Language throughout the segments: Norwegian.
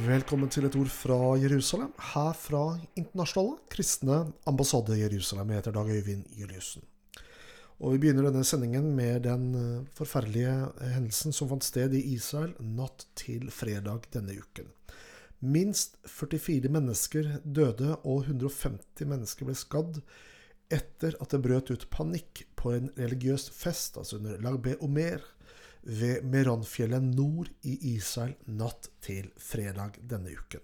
Velkommen til et ord fra Jerusalem, her fra Internasjonale kristne ambassade Jerusalem. Jeg heter Dag Øyvind Juliussen. Og Vi begynner denne sendingen med den eh, forferdelige hendelsen som fant sted i Israel natt til fredag denne uken. Minst 44 mennesker døde og 150 mennesker ble skadd etter at det brøt ut panikk på en religiøs fest, altså under Lagbe Omer, ved Meronfjellet nord i Israel natt til fredag denne uken.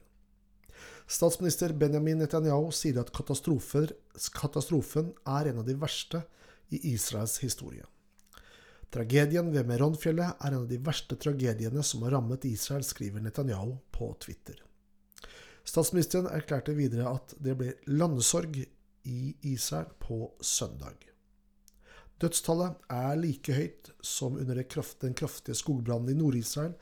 Statsminister Benjamin Netanyahu sier at katastrofen er en av de verste i Israels historie. Tragedien ved Meronfjellet er en av de verste tragediene som har rammet Israel, skriver Netanyahu på Twitter. Statsministeren erklærte videre at det ble landesorg i Israel på søndag. Dødstallet er like høyt som under den kraftige skogbrannen i Nord-Israel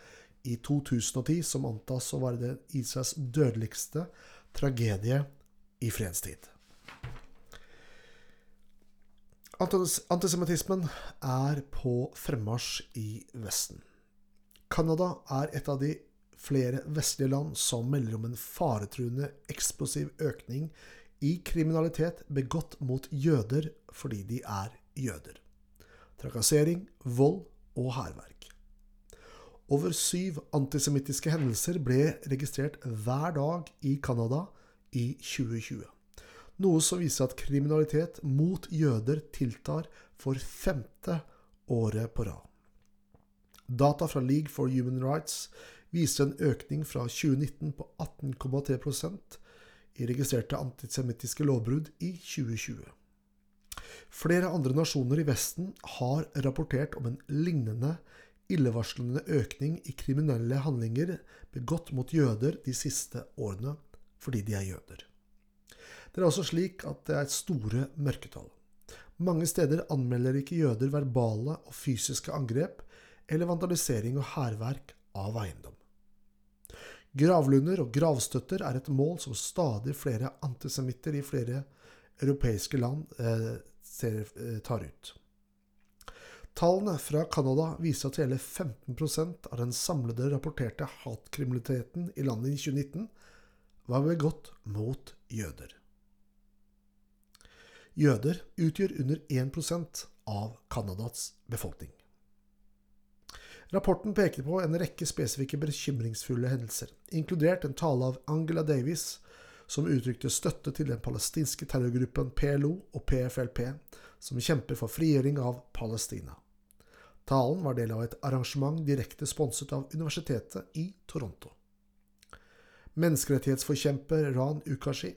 i 2010, som antas å være det Israels dødeligste tragedie i fredstid. Antisemittismen er på fremmarsj i Vesten. Canada er et av de flere vestlige land som melder om en faretruende eksplosiv økning i kriminalitet begått mot jøder fordi de er jøder. Trakassering, vold og hærverk. Over syv antisemittiske hendelser ble registrert hver dag i Canada i 2020. Noe som viser at kriminalitet mot jøder tiltar for femte året på rad. Data fra League for Human Rights viser en økning fra 2019 på 18,3% i registrerte antisemittiske lovbrudd i 2020. Flere andre nasjoner i Vesten har rapportert om en lignende illevarslende økning i kriminelle handlinger begått mot jøder de siste årene fordi de er jøder. Det er også slik at det er store mørketall. Mange steder anmelder ikke jøder verbale og fysiske angrep eller vandalisering og hærverk av eiendom. Gravlunder og gravstøtter er et mål som stadig flere antisemitter i flere europeiske land eh, ser, eh, tar ut. Tallene fra Canada viser at hele 15% av den samlede rapporterte hatkriminaliteten i landet i 2019 var begått mot jøder. Jøder utgjør under 1% av Canadas befolkning. Rapporten peker på en rekke spesifikke bekymringsfulle hendelser, inkludert en tale av Angela Davis, som uttrykte støtte til den palestinske terrorgruppen PLO og PFLP, som kjemper for frigjøring av Palestina. Talen var del av et arrangement direkte sponset av Universitetet i Toronto. Menneskerettighetsforkjemper Ran Ukashi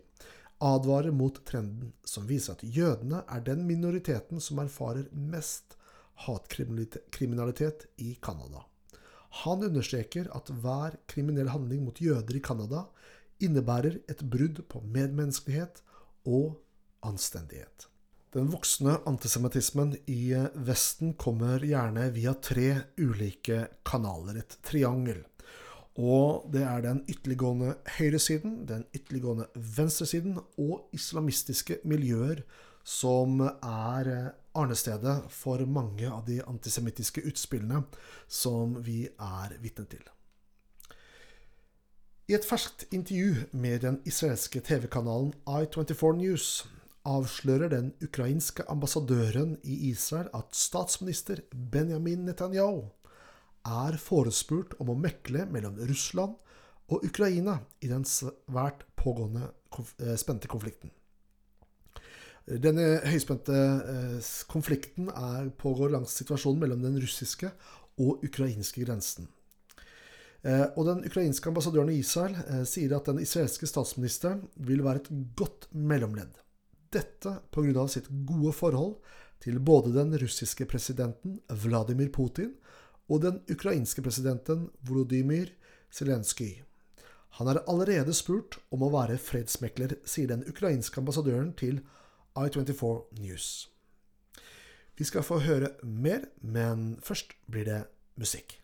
advarer mot trenden som viser at jødene er den minoriteten som erfarer mest hatkriminalitet i Canada. Han understreker at hver kriminell handling mot jøder i Canada innebærer et brudd på medmenneskelighet og anstendighet. Den voksne antisemittismen i Vesten kommer gjerne via tre ulike kanaler, et triangel. Og det er den ytterliggående høyresiden, den ytterliggående venstresiden og islamistiske miljøer som er arnestedet for mange av de antisemittiske utspillene som vi er vitne til. I et ferskt intervju med den israelske TV-kanalen I24 News avslører den ukrainske ambassadøren i Israel at statsminister Benjamin Netanyahu er forespurt om å mekle mellom Russland og Ukraina i den svært pågående eh, spente konflikten. Denne høyspente eh, konflikten er, pågår langs situasjonen mellom den russiske og ukrainske grensen. Eh, og Den ukrainske ambassadøren i Israel eh, sier at den israelske statsministeren vil være et godt mellomledd. Dette pga. sitt gode forhold til både den russiske presidenten Vladimir Putin og den ukrainske presidenten Volodymyr Zelenskyj. Han er allerede spurt om å være fredsmekler, sier den ukrainske ambassadøren til I24 News. Vi skal få høre mer, men først blir det musikk.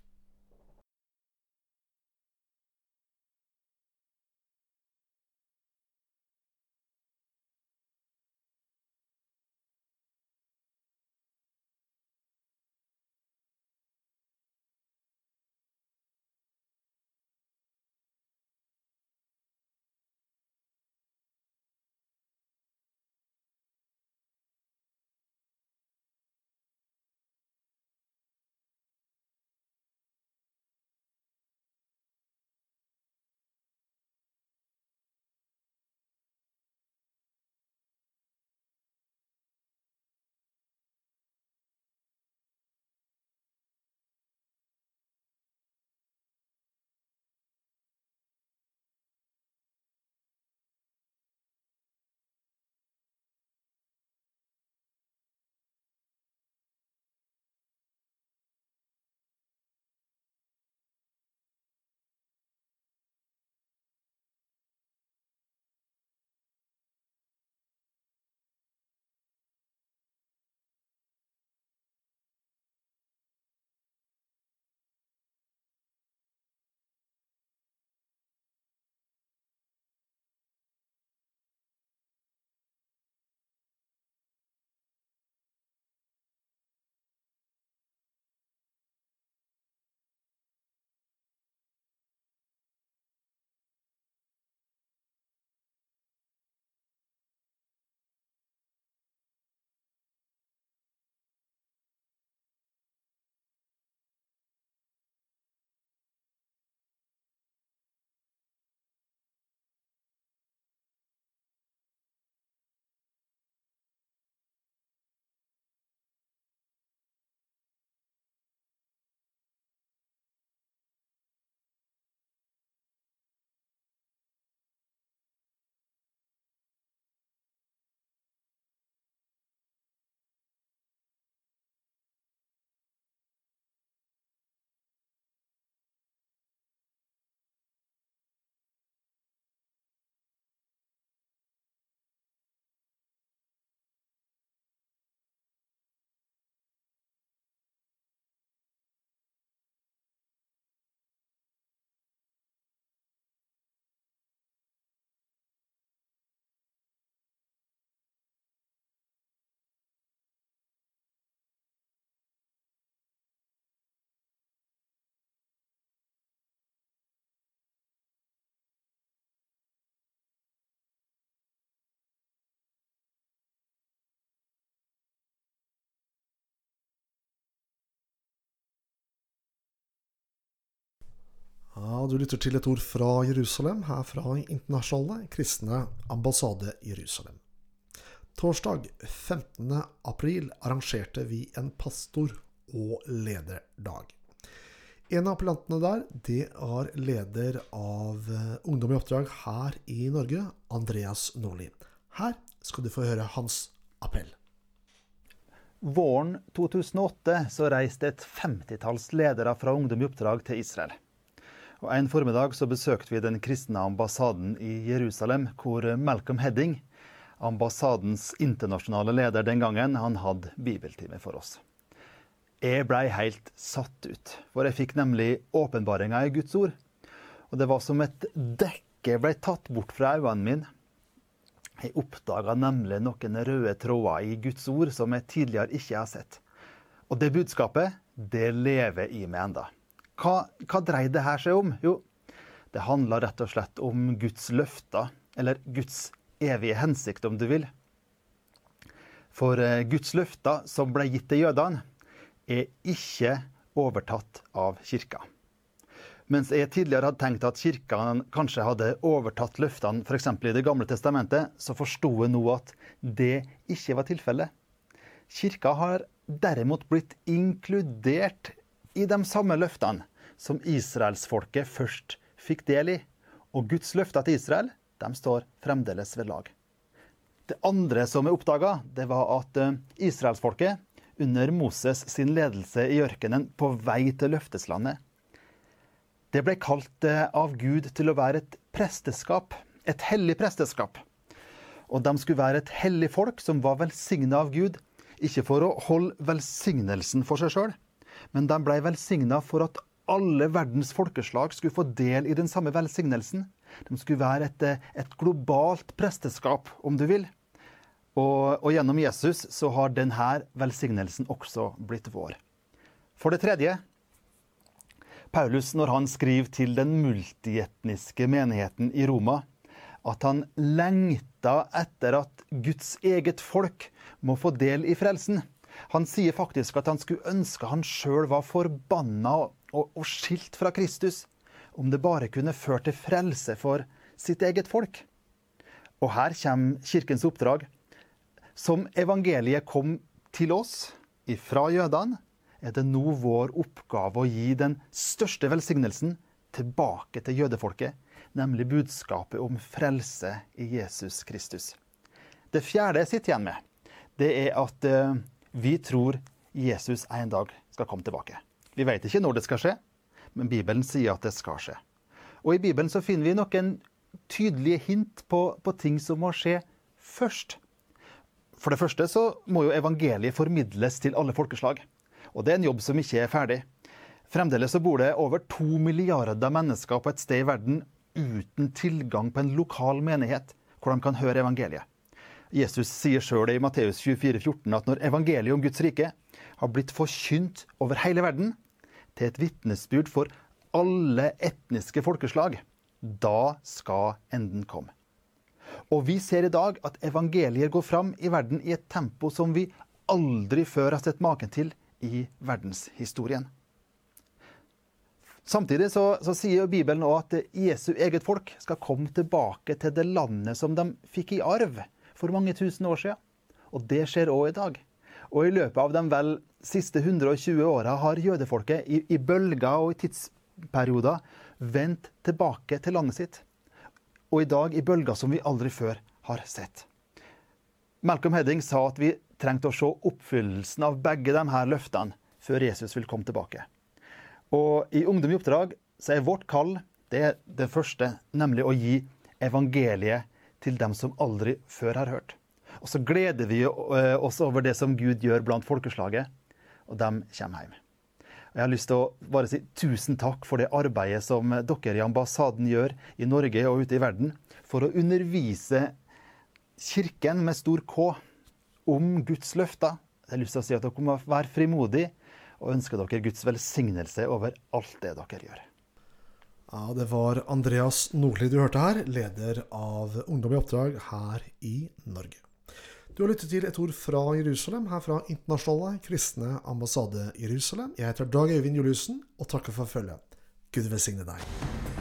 Du lytter til et ord fra Jerusalem, her fra Internasjonale kristne ambassade Jerusalem. Torsdag 15. april arrangerte vi en pastor- og lederdag. En av appellantene der, det er leder av eh, Ungdom i oppdrag her i Norge, Andreas Nordli. Her skal du få høre hans appell. Våren 2008 så reiste et femtitalls ledere fra Ungdom i oppdrag til Israel. Og En formiddag så besøkte vi den kristne ambassaden i Jerusalem, hvor Malcolm Hedding, ambassadens internasjonale leder den gangen, han hadde bibeltime for oss. Jeg blei helt satt ut, for jeg fikk nemlig åpenbaringa i Guds ord. Og det var som et dekke blei tatt bort fra øynene mine. Jeg oppdaga nemlig noen røde tråder i Guds ord som jeg tidligere ikke har sett. Og det budskapet, det lever i meg enda. Hva, hva dreide det her seg om? Jo, det handla rett og slett om Guds løfter, eller Guds evige hensikt, om du vil. For eh, Guds løfter som ble gitt til jødene, er ikke overtatt av kirka. Mens jeg tidligere hadde tenkt at kirka kanskje hadde overtatt løftene f.eks. i Det gamle testamentet, så forsto jeg nå at det ikke var tilfellet. Kirka har derimot blitt inkludert i de samme løftene som israelsfolket først fikk del i. Og Guds løfter til Israel de står fremdeles ved lag. Det andre som er oppdaga, var at eh, israelsfolket under Moses sin ledelse i ørkenen på vei til løfteslandet, det ble kalt eh, av Gud til å være et presteskap, et hellig presteskap. Og de skulle være et hellig folk som var velsigna av Gud, ikke for å holde velsignelsen for seg sjøl, men de ble velsigna for at alle verdens folkeslag skulle få del i den samme velsignelsen. De skulle være et, et globalt presteskap, om du vil. Og, og, gjennom Jesus så har denne velsignelsen også blitt vår. For det tredje Paulus, når han skriver til den multietniske menigheten i Roma, at han lengta etter at Guds eget folk må få del i frelsen. Han sier faktisk at han skulle ønske han sjøl var forbanna og, og skilt fra Kristus, om det bare kunne ført til frelse for sitt eget folk. Og her kommer kirkens oppdrag. Som evangeliet kom til oss ifra jødene, er det nå vår oppgave å gi den største velsignelsen tilbake til jødefolket, nemlig budskapet om frelse i Jesus Kristus. Det fjerde jeg sitter igjen med, det er at uh, vi tror Jesus en dag skal komme tilbake. Vi vet ikke når det skal skje, men Bibelen sier at det skal skje. Og I Bibelen så finner vi noen tydelige hint på, på ting som må skje først. For det første så må jo evangeliet formidles til alle folkeslag. Og det er en jobb som ikke er ferdig. Fremdeles så bor det over to milliarder mennesker på et sted i verden uten tilgang på en lokal menighet hvor de kan høre evangeliet. Jesus sier sjøl i Matteus 24, 14 at når evangeliet om Guds rike har blitt forkynt over hele verden, til et vitnesbyrd for alle etniske folkeslag, da skal enden komme. Og vi ser i dag at evangeliet går fram i verden i et tempo som vi aldri før har sett maken til i verdenshistorien. Samtidig så, så sier Bibelen òg at Jesu eget folk skal komme tilbake til det landet som de fikk i arv for mange tusen år siden. Og det skjer òg i dag. Og i løpet av de vel siste 120 åra har jødefolket i, i bølger og i tidsperioder vendt tilbake til landet sitt. Og i dag i bølger som vi aldri før har sett. Malcolm Hedding sa at vi trengte å se oppfyllelsen av begge de her løftene før Jesus vil komme tilbake. Og i Ungdom i oppdrag så er vårt kall det det første, nemlig å gi evangeliet til dem som aldri før har hørt. Og så gleder vi eh, oss over det som Gud gjør blant folkeslaget, og de kommer hjem. Jeg har lyst til å bare si tusen takk for det arbeidet som dere i ambassaden gjør i Norge og ute i verden for å undervise Kirken med stor K om Guds løfter. Jeg har lyst til å si at dere må være frimodige og ønske dere Guds velsignelse over alt det dere gjør. Ja, Det var Andreas Nordli du hørte her, leder av Ungdom i oppdrag her i Norge. Du har lyttet til et ord fra Jerusalem, her fra Internasjonale kristne ambassade Jerusalem. Jeg heter Dag Øyvind Juliussen og takker for følget. Gud velsigne deg.